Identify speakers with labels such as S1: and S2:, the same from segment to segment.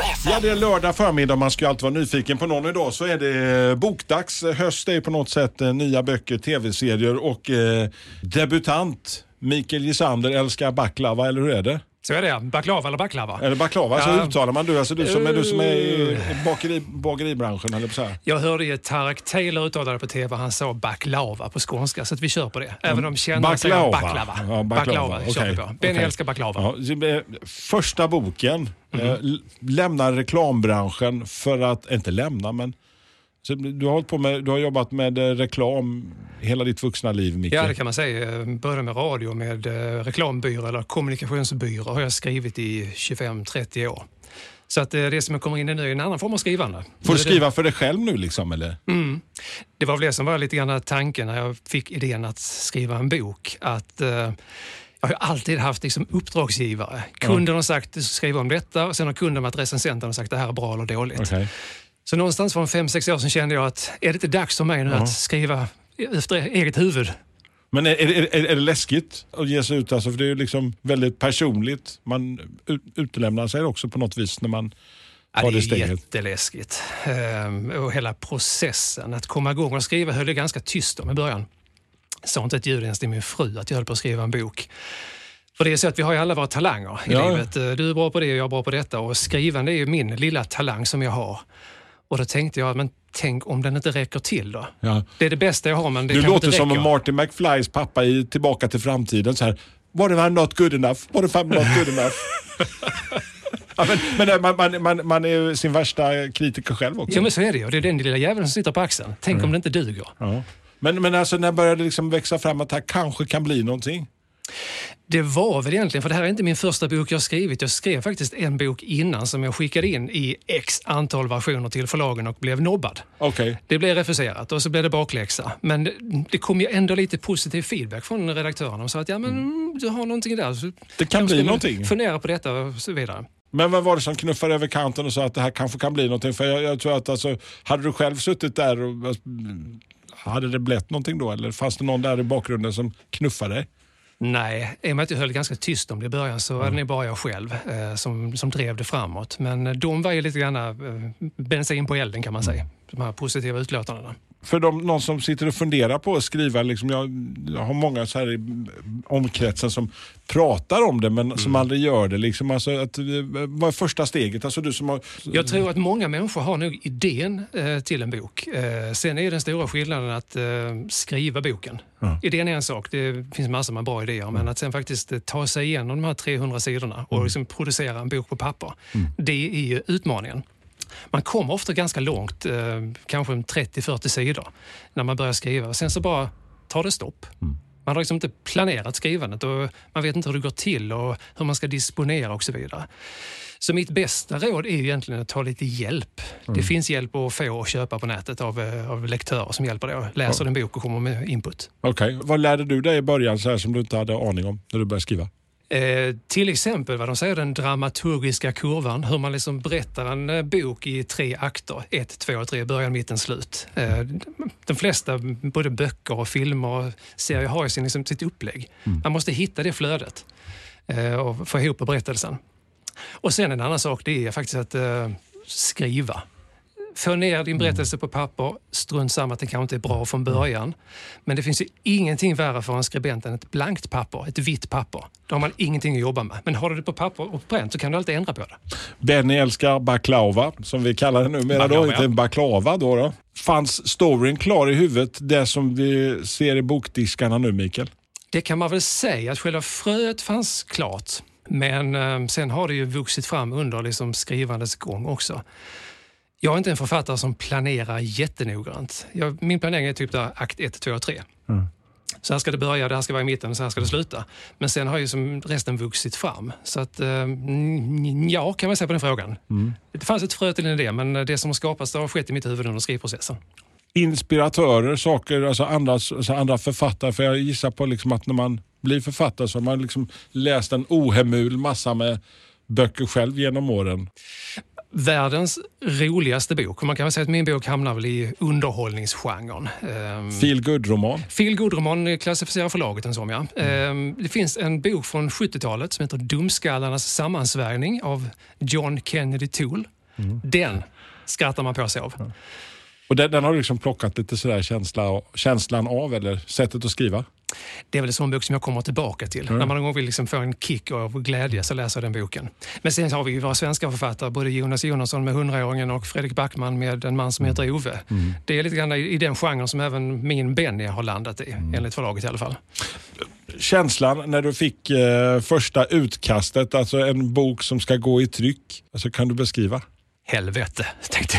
S1: FM.
S2: Ja, det är lördag förmiddag. Man ska ju alltid vara nyfiken på någon. Idag så är det eh, bokdags. Eh, höst är ju på något sätt eh, nya böcker, tv-serier och eh, debutant Mikael Gisander älskar baklava, eller hur är det?
S3: Så är det, baklava eller baklava.
S2: Eller baklava, så uttalar man du. Alltså du som är, du som är i bakeri, bageribranschen, eller så här.
S3: Jag hörde ju Tareq Taylor uttala det på TV, han sa baklava på skånska, så att vi kör på det. Även om kännare säger baklava.
S2: Ja, baklava.
S3: kör vi på. Benny
S2: Okej.
S3: älskar baklava.
S2: Ja, eh, första boken l- lämnar reklambranschen för att, inte lämna men så du, har hållit på med, du har jobbat med eh, reklam hela ditt vuxna liv Micke.
S3: Ja, det kan man säga. Började med radio, med eh, reklambyrå eller kommunikationsbyrå har jag skrivit i 25-30 år. Så att eh, det som jag kommer in i nu är en annan form av skrivande.
S2: Får du skriva för dig själv nu liksom eller?
S3: Mm. Det var väl det som var lite grann tanken när jag fick idén att skriva en bok. Att eh, jag har alltid haft liksom uppdragsgivare. Kunden har sagt skriv om detta och sen har kunden varit recensenten och sagt det här är bra eller dåligt.
S2: Okej.
S3: Så någonstans för fem sex år sedan kände jag att är det inte dags för mig nu att skriva efter eget huvud?
S2: Men är, är, är, är det läskigt att ge sig ut alltså? För det är ju liksom väldigt personligt. Man ut, utelämnar sig också på något vis när man
S3: Ja,
S2: tar
S3: det
S2: det
S3: är
S2: steget.
S3: jätteläskigt. Ehm, och hela processen, att komma igång och skriva höll jag ganska tyst om i början. Sa inte ett ljud ens till min fru att jag höll på att skriva en bok. För det är så att vi har ju alla våra talanger i
S2: Ja.
S3: livet. Du är bra på det och jag är bra på detta. Och skrivande är ju min lilla talang som jag har. Och då tänkte jag, men tänk om den inte räcker till då?
S2: Ja.
S3: Det är det bästa jag har men det
S2: Du låter
S3: inte
S2: som. Martin McFlys pappa i Tillbaka till framtiden. Så här, What if I'm not good enough? What if I'm not good enough? ja, men men eh, man, man, man, man är sin värsta kritiker själv också.
S3: Ja men så är det ju. Det är den lilla jäveln som sitter på axeln. Tänk
S2: Mm.
S3: om det inte duger.
S2: Ja. Men, men alltså när började det liksom växa fram att det här kanske kan bli någonting?
S3: Det var väl egentligen, för det här är inte min första bok jag skrivit. Jag skrev faktiskt en bok innan som jag skickade in i x antal versioner till förlagen och blev nobbad.
S2: Okej.
S3: Det blev refuserat och så blev det bakläxa. Men det- det kom ju ändå lite positiv feedback från redaktörerna. De sa att ja, men, mm, du har någonting där. Så
S2: Det kan bli någonting.
S3: Fundera på detta och så vidare.
S2: Men vad var det som knuffade över kanten och sa att det här kanske kan bli någonting? För jag, jag tror att alltså, hade du själv suttit där och mm, hade det blivit någonting då? Eller fanns det någon där i bakgrunden som knuffade dig?
S3: Nej, i och med att jag höll ganska tyst om det i början så var det bara jag själv eh, som, som drev det framåt. Men eh, de var ju lite grann eh, bensin på elden kan man säga. De här positiva utlåtandena.
S2: För de, någon som sitter och funderar på att skriva, liksom, jag, jag har många så här i omkretsen som pratar om det men som aldrig gör det. Liksom. Alltså, att, eh, vad är första steget? Alltså, du som har,
S3: Jag tror att många människor har nog idén eh, till en bok. Eh, sen är den stora skillnaden att eh, skriva boken.
S2: Ja.
S3: Idén är en sak, det finns massor med bra idéer, men att sen faktiskt eh, ta sig igenom de här 300 sidorna och liksom producera en bok på papper, det är ju utmaningen. Man kommer ofta ganska långt, eh, kanske 30-40 sidor, när man börjar skriva. Sen så bara tar det stopp. Man har liksom inte planerat skrivandet och man vet inte hur det går till och hur man ska disponera och så vidare. Så mitt bästa råd är ju egentligen att ta lite hjälp. Det finns hjälp att få och köpa på nätet av, eh, av lektörer som hjälper dig. Läser en bok och kommer med input.
S2: Okej. Vad lärde du dig i början så här, som du inte hade aning om när du började skriva?
S3: Eh, till exempel vad de säger, den dramaturgiska kurvan. Hur man liksom berättar en eh, bok i tre akter. Ett, två och tre, början, mitten, slut. Eh, de flesta, både böcker och filmer och serier har ju sin, liksom, sitt upplägg. Man måste hitta det flödet eh, och få ihop berättelsen. Och sen en annan sak, det är faktiskt att skriva. Få ner din berättelse på papper, strunt samma att det kanske inte är bra från början. Men det finns ju ingenting värre för en skribent än ett blankt papper, ett vitt papper. Då har man ingenting att jobba med. Men har du det på papper och på pränt så kan du alltid ändra på det.
S2: Benny älskar baklava, som vi kallar det numera. Då, inte
S3: ja.
S2: baklava då, då. Fanns storyn klar i huvudet, det som vi ser i bokdiskarna nu Mikael?
S3: Det kan man väl säga att själva fröet fanns klart. Men eh, sen har det ju vuxit fram under liksom skrivandets gång också. Jag är inte en författare som planerar jättenoggrant. Jag, min planering är typ där akt 1, 2 och 3. Så här ska det börja, det här ska vara i mitten så här ska det sluta. Men sen har ju som resten vuxit fram. Så att, eh, mm, ja, kan man säga på den frågan. Det fanns ett frö till en idé, men det som har skapats det har skett i mitt huvud under skrivprocessen.
S2: inspiratörer, saker, alltså andra, alltså andra författare? För jag gissar på liksom att när man blir författare så har man liksom läst en ohemul massa med böcker själv genom åren.
S3: Världens roligaste bok. Man kan väl säga att min bok hamnar väl i underhållningsgenren. Ehm,
S2: Feel good-roman.
S3: Phil Goodroman klassificerar förlaget den som, ja. Ehm, Det finns en bok från 70-talet som heter Dumskallarnas sammansvärjning av John Kennedy Toole. Den skrattar man på sig av.
S2: Och den, den har du liksom plockat lite sådär känsla, känslan av, eller sättet att skriva?
S3: Det är väl en sån bok som jag kommer tillbaka till. När man någon gång vill liksom få en kick av glädje så läser jag den boken. Men sen har vi ju våra svenska författare, både Jonas Jonasson med Hundraåringen och Fredrik Backman med En man som heter Ove. Det är lite grann i den genren som även min Benny har landat i, enligt förlaget i alla fall.
S2: Känslan när du fick eh, första utkastet, alltså en bok som ska gå i tryck. Alltså, kan du beskriva?
S3: Helvete, tänkte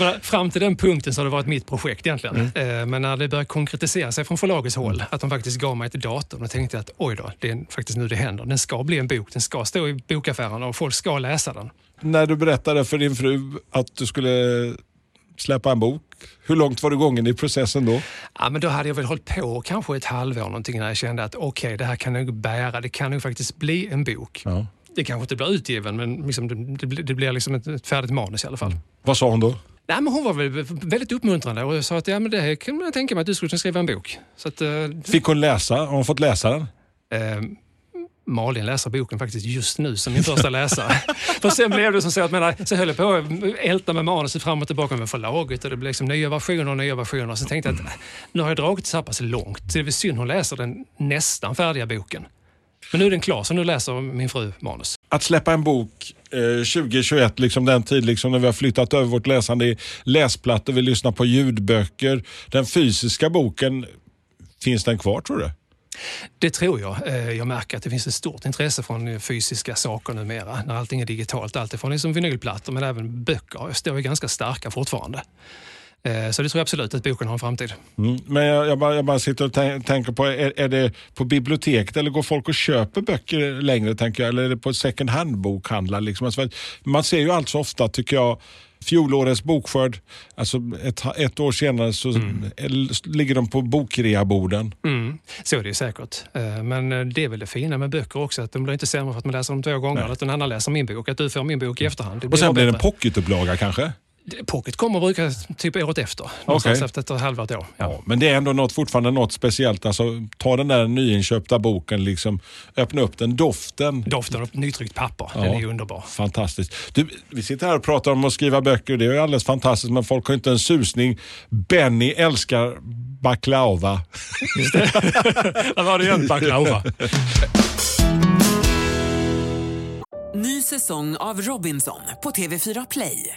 S3: jag. Fram till den punkten så har det varit mitt projekt egentligen. Eh, Men när det började konkretisera sig från förlagets håll, att de faktiskt gav mig ett datum, då tänkte jag att oj då, det är faktiskt nu det händer. Den ska bli en bok, den ska stå i bokaffärerna och folk ska läsa den.
S2: När du berättade för din fru att du skulle släppa en bok, hur långt var du gången i processen då?
S3: Ja, men då hade jag väl hållit på kanske ett halvår någonting när jag kände att okej, det här kan nog bära, det kan nog faktiskt bli en bok.
S2: Ja.
S3: Det kanske inte blir utgiven, men liksom, det, det, det blir liksom ett, ett färdigt manus i alla fall.
S2: Vad sa hon då?
S3: Nej, men hon var väl väldigt uppmuntrande och sa att ja, men det här kan jag tänka mig att du skulle kunna skriva en bok. Så att, eh,
S2: Fick hon läsa? Har hon fått läsa den?
S3: eh, Malin läser boken faktiskt just nu som min första läsare. För sen blev det som så att menar, så höll jag på att älta med manuset fram och tillbaka med förlaget och det blev liksom nya versioner och nya versioner. Så tänkte jag att äh, nu har jag dragit det så här pass långt så det är väl synd hon läser den nästan färdiga boken. Men nu är den klar så nu läser min fru manus.
S2: Att släppa en bok eh, 2021, liksom den tid liksom när vi har flyttat över vårt läsande i läsplattor, vi lyssnar på ljudböcker. Den fysiska boken, finns den kvar tror du?
S3: Det tror jag. Eh, Jag märker att det finns ett stort intresse från eh, fysiska saker numera när allting är digitalt. Allt ifrån liksom vinylplattor men även böcker står ju ganska starka fortfarande. Eh, Så det tror jag absolut att boken har en framtid.
S2: Mm. Men jag, jag, bara, jag bara sitter och tän- tänker på, är, är det på biblioteket eller går folk och köper böcker längre tänker jag? Eller är det på second hand-bokhandlar? Liksom? Alltså, man ser ju allt så ofta tycker jag Fjolårets bokskörd, alltså ett, ett år senare så l- ligger de på bokreaborden.
S3: Mm, så är det ju säkert. Eh, Men eh, det är väl det fina med böcker också, att de blir inte sämre för att man läser dem två gånger. Att någon annan läser min bok, att du får min bok i efterhand.
S2: Och sen blir det en pocketupplaga kanske?
S3: Pocket kommer brukar typ året efter, någonstans efter ett halvårt år.
S2: Ja, men det är ändå något, fortfarande något speciellt. Alltså, ta den där nyinköpta boken, liksom, öppna upp den, doften.
S3: Doften av nytryckt papper,
S2: Ja.
S3: den är ju underbar.
S2: Fantastiskt. Du, vi sitter här och pratar om att skriva böcker. Det är ju alldeles fantastiskt, men folk har inte en susning. Benny älskar baklava.
S3: Där var det igen, baklava.
S4: Ny säsong av Robinson på TV4 Play.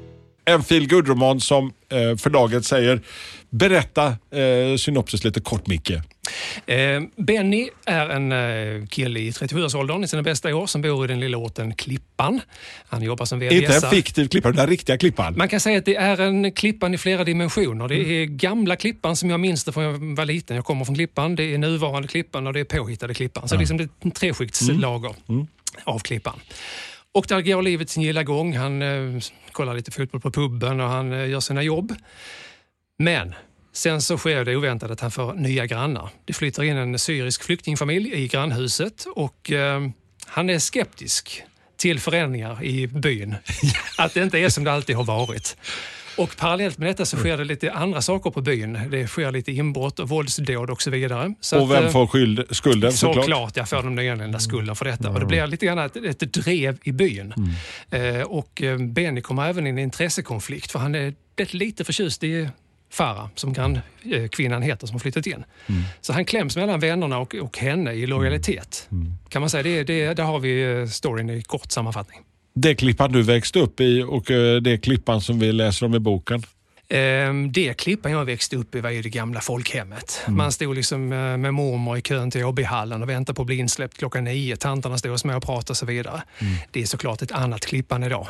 S2: En feel good roman som eh, förlaget säger. Berätta eh, synopsis lite kort, Micke.
S3: Eh, Benny är en eh, kille i 37-årsåldern i sina bästa år som bor i den lilla orten Klippan. Han jobbar som
S2: Inte
S3: VVS.
S2: en fiktiv klippa, den riktiga klippan.
S3: Man kan säga att det är en Klippan i flera dimensioner. Det är gamla Klippan som jag minns det från jag var liten. Jag kommer från Klippan. Det är nuvarande Klippan och det är påhittade Klippan. Så liksom det är en treskiktslager av Klippan. Och där går livet sin gilla gång. Han eh, kollar lite fotboll på puben och han eh, gör sina jobb. Men sen så sker det oväntat att han får nya grannar. Det flyttar in en syrisk flyktingfamilj i grannhuset och eh, han är skeptisk till förändringar i byn. Att det inte är som det alltid har varit. Och parallellt med detta så sker det lite andra saker på byn. Det sker lite inbrott och våldsdåd och så vidare. Så
S2: Och vem
S3: eh,
S2: får skyld, skulden såklart?
S3: Såklart, jag får de nyanlända skulden för detta. Och det blir lite grann ett, ett drev i byn. Eh, och eh, Benny kommer även in i en intressekonflikt för han är lite förtjust i Farah, som grannkvinnan heter, som har flyttat in. Så han kläms mellan vännerna och, och henne i lojalitet. Kan man säga. Det, det, där har vi eh, storyn i kort sammanfattning.
S2: Det klippan du växte upp i och eh, det klippan som vi läser om i boken.
S3: Ehm, Det klippan jag växte upp i var ju det gamla folkhemmet. Man stod liksom eh, med mormor i kön till Åbyhallen och väntade på att bli insläppt klockan nio. Tanterna stod och småpratade och så vidare. Det är såklart ett annat klippan idag,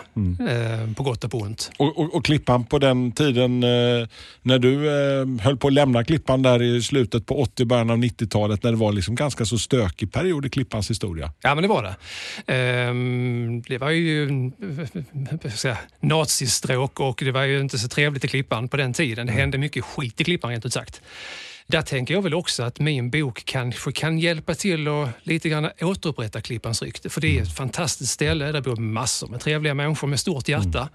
S3: eh, på gott och på ont.
S2: Och, och, och Klippan på den tiden eh, när du eh, höll på att lämna Klippan där i slutet på 80 början av 90-talet när det var liksom ganska så stökig period i Klippans historia.
S3: Ja, men det var det. Ehm, det var ju eh, säga, nazistråk och det var ju inte så trevligt i Klippan på den tiden. Det hände mycket skit i Klippan rent ut sagt. Där tänker jag väl också att min bok kanske kan hjälpa till att lite grann återupprätta Klippans rykte. För det är ett fantastiskt ställe. Där bor massor med trevliga människor med stort hjärta.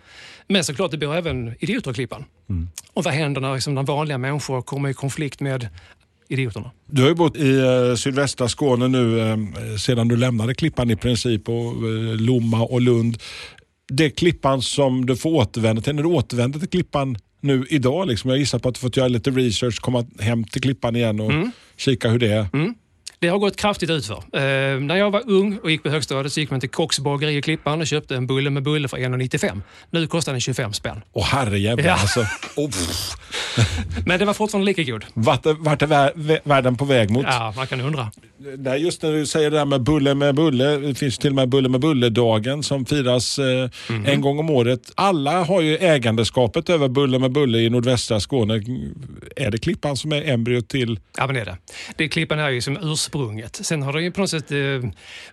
S3: Men såklart, det bor även idioter i Klippan. Och vad händer när liksom, när vanliga människor kommer i konflikt med idioterna?
S2: Du har ju bott i eh, sydvästra Skåne nu eh, sedan du lämnade Klippan i princip och eh, Lomma och Lund. Det Klippan som du får återvända till, när du återvänder till Klippan nu idag, liksom, jag gissar på att du fått göra lite research, komma hem till Klippan igen och kika hur det är.
S3: Det har gått kraftigt utför. Eh, när jag var ung och gick på högstadiet så gick man till Kocks bageri i Klippan och köpte en bulle med bulle för 1,95. Nu kostar den 25 spänn.
S2: Åh herrejävlar
S3: Ja.
S2: alltså. Oh.
S3: Men den var fortfarande lika god.
S2: vart, är- vart är vär, vä- världen på väg mot?
S3: Ja, man kan undra.
S2: Nej, just när du säger det där med bulle med bulle. Det finns till och med bulle med bulle-dagen som firas eh,
S3: Mhm.
S2: en gång om året. Alla har ju ägandeskapet över bulle med bulle i nordvästra Skåne. Är det Klippan som är embryot till...
S3: Ja, men det är det. det Klippan är ju som ursprunget. Sen har det ju på något sätt eh,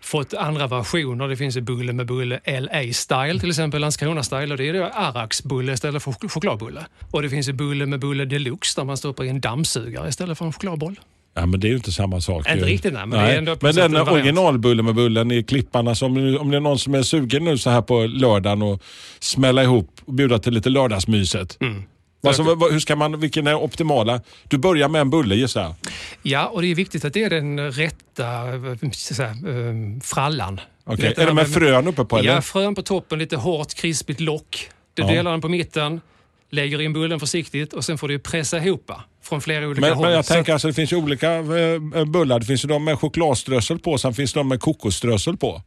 S3: fått andra versioner. Det finns ju bulle med bulle LA-style, till exempel Landskrona-style. Och det är då Arax-bulle istället för chok- chokladbulle. Och det finns ju bulle med bulle deluxe där man stoppar i en dammsugare istället för en chokladboll.
S2: Ja, men det är ju inte samma sak.
S3: Inte riktigt, nej, men det är ändå
S2: men den
S3: en variant.
S2: originalbulle med bullen i Klippan, alltså om, om det är någon som är sugen nu så här på lördagen och smälla ihop och bjuda till lite lördagsmyset.
S3: Mm.
S2: Alltså, hur ska man, vilken är optimala? Du börjar med en bulle gissar jag.
S3: Ja, och det är viktigt att det är den rätta säga, eh, frallan. Vet,
S2: Är det med frön uppe på eller?
S3: Ja, frön på toppen, lite hårt krispigt lock. Du
S2: Ja.
S3: delar den på mitten, lägger in bullen försiktigt och sen får du pressa ihop från flera olika
S2: Men,
S3: håll.
S2: men jag tänker alltså det finns ju olika eh, bullar. Det finns ju de med chokladströssel på, sen finns det de med kokosströssel på.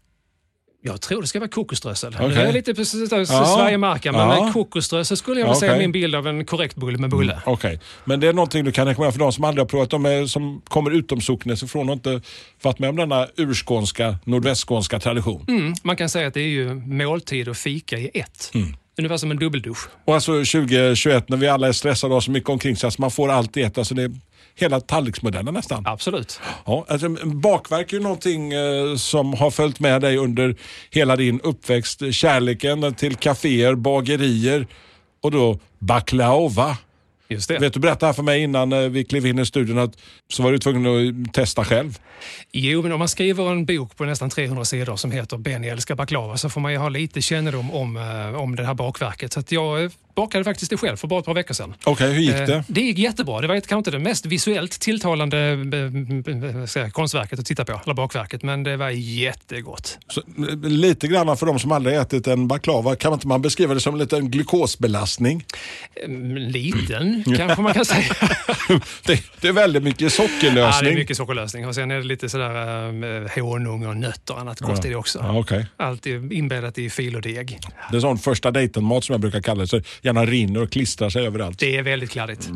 S3: Jag tror det ska vara kokosströssel.
S2: Okej.
S3: Det är lite på
S2: Ja.
S3: Sverige-marken, men
S2: Ja.
S3: kokosströssel skulle jag
S2: Ja,
S3: vilja säga är min bild av en korrekt bulle med bulle.
S2: Okej, men det är någonting du kan rekommendera för de som aldrig har provat. De är, som kommer utom socknes ifrån och inte varit med om denna urskånska, nordvästskånska tradition.
S3: Mm, man kan säga att det är ju måltid och fika i ett.
S2: Mm.
S3: Ungefär som en dubbeldusch.
S2: Och alltså 2021 när vi alla är stressade och har så mycket omkring sig så man får allt i ett. Alltså det är hela tallriksmodellen nästan.
S3: Absolut.
S2: Ja, alltså, bakverk är ju någonting eh, som har följt med dig under hela din uppväxt. Kärleken till kaféer, bagerier och då baklava.
S3: Just det.
S2: Vet du berätta här för mig innan eh, vi klev in i studion att så var du tvungen att testa själv.
S3: Jo, men om man skriver en bok på nästan 300 sidor som heter Benny älskar baklava så får man ju ha lite kännedom om, eh, om det här bakverket. Så jag eh, bakade faktiskt det själv för bara ett par veckor sedan.
S2: Okej, hur gick
S3: Eh,
S2: det?
S3: Det gick jättebra. Det var kanske inte det mest visuellt tilltalande eh, säga, konstverket att titta på, eller bakverket, men det var jättegott.
S2: Så, eh, lite grann för de som aldrig ätit en baklava, kan man inte man beskriva det som en liten glukosbelastning?
S3: Liten, kanske man kan säga.
S2: det, det är väldigt mycket
S3: Ja,
S2: sockerlösning.
S3: det är mycket sockerlösning och sen är det lite sådär eh, honung och nötter och annat gott i det också.
S2: Ja, okej.
S3: Allt inbäddat i fil och deg.
S2: Det är sån första dejten-mat som jag brukar kalla det. Så gärna rinner och klistrar sig överallt.
S3: Det är väldigt kladdigt.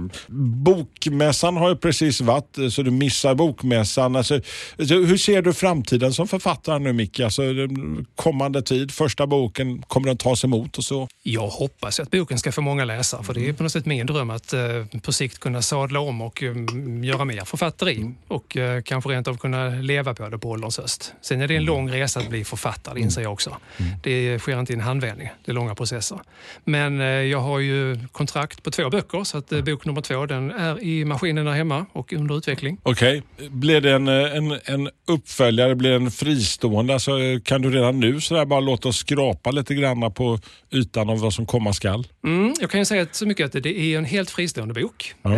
S2: Bokmässan har ju precis varit, eh, så du missar bokmässan. Alltså, så hur ser du framtiden som författare nu Micke? Alltså, den kommande tid, första boken, kommer den tas emot och så?
S3: Jag hoppas att boken ska få många läsare för det är på något sätt min dröm att eh, på sikt kunna sadla om och eh, göra mer författeri och eh, kanske rent av kunna leva på det på ålderns höst. Sen är det en lång resa att bli författare, inser jag också. Det sker inte i en handvändning, det är långa processer. Men eh, jag har ju kontrakt på två böcker så att eh, bok nummer två den är i maskinen där hemma och under utveckling.
S2: Okej. Blir det en, eh, en, en uppföljare, blir en fristående? Alltså, eh, kan du redan nu sådär bara låta oss skrapa lite grann på ytan av vad som komma skall?
S3: Mm, jag kan ju säga så mycket att det är en helt fristående bok.
S2: Ja.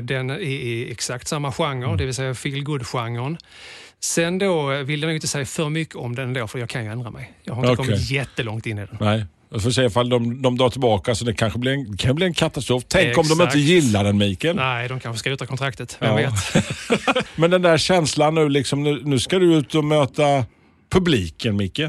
S3: Den är i exakt samma genre, det vill säga feel genren Sen då vill jag nog inte säga för mycket om den då, för jag kan ju ändra mig. Jag har inte
S2: Okej.
S3: kommit jättelångt in i den.
S2: Nej. Jag får se ifall de, de drar tillbaka så det kanske blir en, kan bli en katastrof. Tänk om de
S3: Exakt.
S2: inte gillar den Mikael.
S3: Nej, de kanske skrotar kontraktet. Vem
S2: Ja.
S3: vet?
S2: Men den där känslan nu, liksom, nu, nu ska du ut och möta publiken Micke.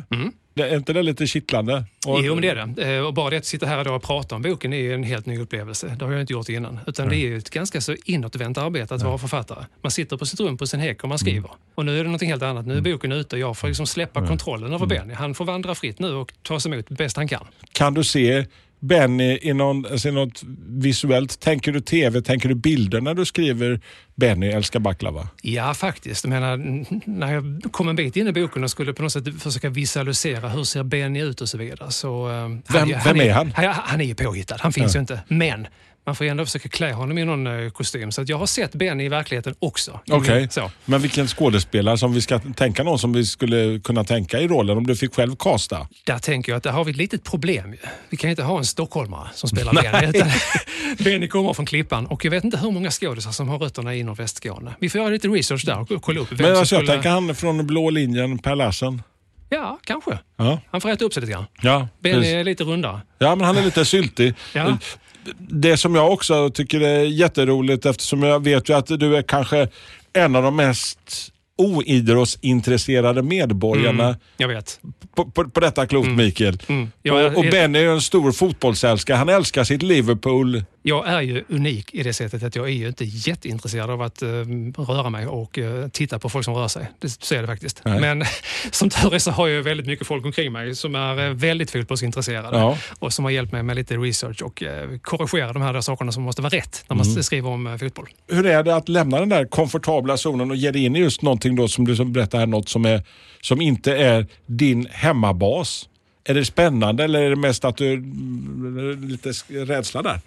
S2: Det, är inte det lite kittlande? Och-
S3: Jo, men det är det. Eh, Och bara det att sitta här idag och prata om boken är en helt ny upplevelse. Det har jag inte gjort innan. Utan det är ett ganska så inåtvänt arbete att vara författare. Man sitter på sitt rum på sin häck och man skriver. Och nu är det någonting helt annat. Nu är boken ute och jag får liksom släppa kontrollen över Benny. Han får vandra fritt nu och ta sig emot bäst han kan.
S2: Kan du se Benny i någon, alltså i något visuellt? Tänker du tv, tänker du bilder när du skriver Benny älskar baklava?
S3: Ja, faktiskt. Jag menar, när jag kom en bit in i boken och skulle på något sätt försöka visualisera hur ser Benny ut och så vidare. Så, eh,
S2: Vem-
S3: ju-
S2: vem är han?
S3: Han, han är ju påhittad, han finns ju inte. Men man får ju ändå försöka klä honom i någon eh, kostym. Så jag har sett Benny i verkligheten också.
S2: Okej,
S3: Så.
S2: men vilken skådespelare som vi ska tänka någon som vi skulle kunna tänka i rollen om du fick själv casta?
S3: Där tänker jag att där har vi ett litet problem. Vi kan inte ha en stockholmare som spelar Benny. Utan Benny kommer från Klippan och jag vet inte hur många skådisar som har rötterna inom Västskåne. Vi får göra lite research där och kolla upp vem
S2: Men alltså, jag
S3: skulle...
S2: tänker han från blå linjen, Per Larsen.
S3: Ja, kanske.
S2: Ja,
S3: Han får äta upp sig lite grann.
S2: ja,
S3: Benny är lite rundare.
S2: ja men han är lite syltig.
S3: Ja.
S2: Det som jag också tycker är jätteroligt eftersom jag vet ju att du är kanske en av de mest oidrottsintresserade medborgarna
S3: Mm, jag vet.
S2: på, på, på detta klot, Mikael.
S3: Mm. Är-
S2: och, och Benny är ju en stor fotbollsälskare. Han älskar sitt Liverpool.
S3: Jag är ju unik i det sättet att jag är ju inte jätteintresserad av att eh, röra mig och eh, titta på folk som rör sig. Det, så är det faktiskt.
S2: Nej.
S3: Men som tur är så har jag väldigt mycket folk omkring mig som är eh, väldigt fotbollsintresserade
S2: Ja.
S3: och som har hjälpt mig med lite research och korrigera de här där sakerna som måste vara rätt när man
S2: Mm.
S3: skriver om fotboll.
S2: Hur är det att lämna den där komfortabla zonen och ge dig in i just någonting då som du berättar här, något som, är, som inte är din hemmabas? Är det spännande eller är det mest att du mm, lite rädsla där?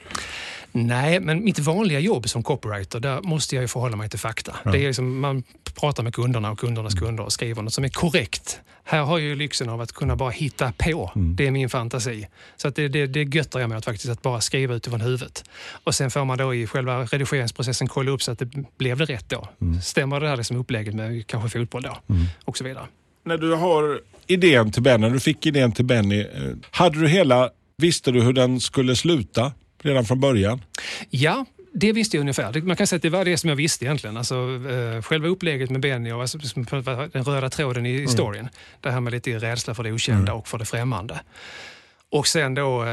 S3: Nej, men mitt vanliga jobb som copywriter, där måste jag ju förhålla mig till fakta. Det är liksom, man pratar med kunderna och kundernas kunder och skriver något som är korrekt. Här har jag ju lyxen av att kunna bara hitta på. Det är min fantasi. Så att det, det, det göttar jag mig åt faktiskt, att bara skriva utifrån huvudet. Och sen får man då i själva redigeringsprocessen kolla upp så att det blev det rätt då. Stämmer det här liksom upplägget med kanske fotboll då? Och så vidare.
S2: När du har idén till Benny, när du fick idén till Benny, eh, hade du hela, visste du hur den skulle sluta redan från början?
S3: Ja, det visste jag ungefär. Man kan säga att det var det som jag visste egentligen. Alltså, eh, själva upplägget med Benny och alltså, den röda tråden i historien. Det här med lite rädsla för det okända och för det främmande. Och sen då eh,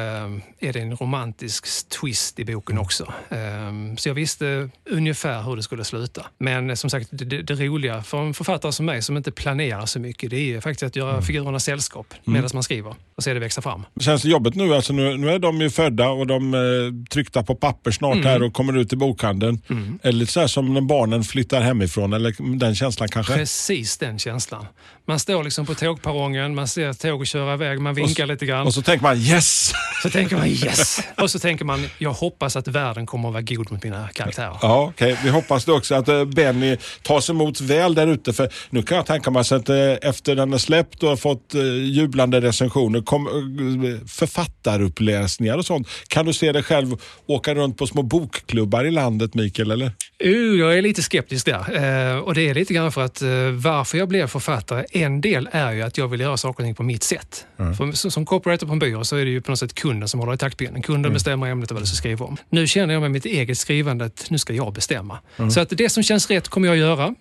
S3: är det en romantisk twist i boken också. Eh, så jag visste ungefär hur det skulle sluta. Men eh, som sagt, det, det, roliga för en författare som mig som inte planerar så mycket, det är faktiskt att göra figurerna sällskap medan man skriver och se det växa fram.
S2: Känns det jobbigt nu? Alltså nu, nu är de ju födda och de är tryckta på papper snart
S3: Mm.
S2: här och kommer ut i bokhandeln. Är det lite så här som när barnen flyttar hemifrån, eller den känslan kanske?
S3: Precis den känslan. Man står liksom på tågperrongen, man ser tåg köra iväg, man vinkar lite grann.
S2: Och så tänker man yes!
S3: Så tänker man yes! Och så tänker man, jag hoppas att världen kommer att vara god mot mina karaktärer.
S2: Ja, okej. Vi hoppas det också att eh, Benny tas emot väl där ute. För nu kan jag tänka mig att eh, efter den är släppt och har fått eh, jublande recensioner, kom, författaruppläsningar och sånt. Kan du se dig själv åka runt på små bokklubbar i landet, Mikael? Eller?
S3: Uh, jag är lite skeptisk där. Och det är lite grann för att varför jag blev författare, en del är ju att jag vill göra saker och ting på mitt sätt. För, som, som copywriter på en byrå så är det ju på något sätt kunden som håller i taktpinnen. Kunden bestämmer ämnet och vad du ska skriva om. Nu känner jag med mitt eget skrivande att nu ska jag bestämma. Så att det som känns rätt kommer jag göra.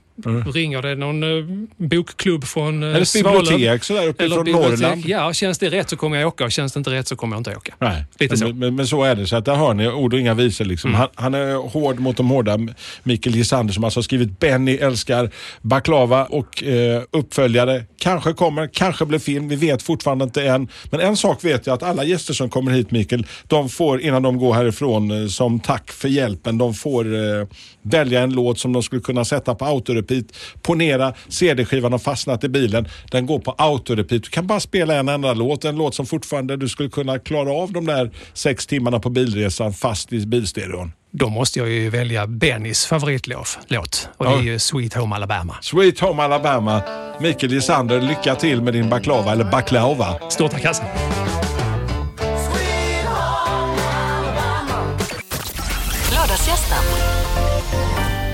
S3: Ringer det någon eh, bokklubb från eh,
S2: Eller bibliotek sådär uppe
S3: eller
S2: från
S3: bibliotek.
S2: Norrland?
S3: Ja, känns det rätt så kommer jag åka och känns det inte rätt så kommer jag inte åka.
S2: Nej,
S3: Lite så.
S2: men, men, men så är det. Så att där hör ni ord och inga visor. Liksom.
S3: Mm.
S2: Han, han är hård mot de hårda. Mikael Gisander som alltså har skrivit Benny älskar baklava och eh, uppföljare. Kanske kommer, kanske blir film. Vi vet fortfarande inte än. Men en sak vet jag att alla gäster som kommer hit Mikael, de får innan de går härifrån eh, som tack för hjälpen, de får eh, välja en låt som de skulle kunna sätta på autorepeat. Ponera CD-skivan har fastnat i bilen. Den går på autorepeat. Du kan bara spela en enda låt. En låt som fortfarande du skulle kunna klara av de där sex timmarna på bilresan fast i bilstereon.
S3: Då måste jag ju välja Bennys favoritlåt låt, och det är ju Sweet Home Alabama.
S2: Sweet Home Alabama. Mikael Gisander, lycka till med din baklava eller baklava.
S3: Stort tack Hasse.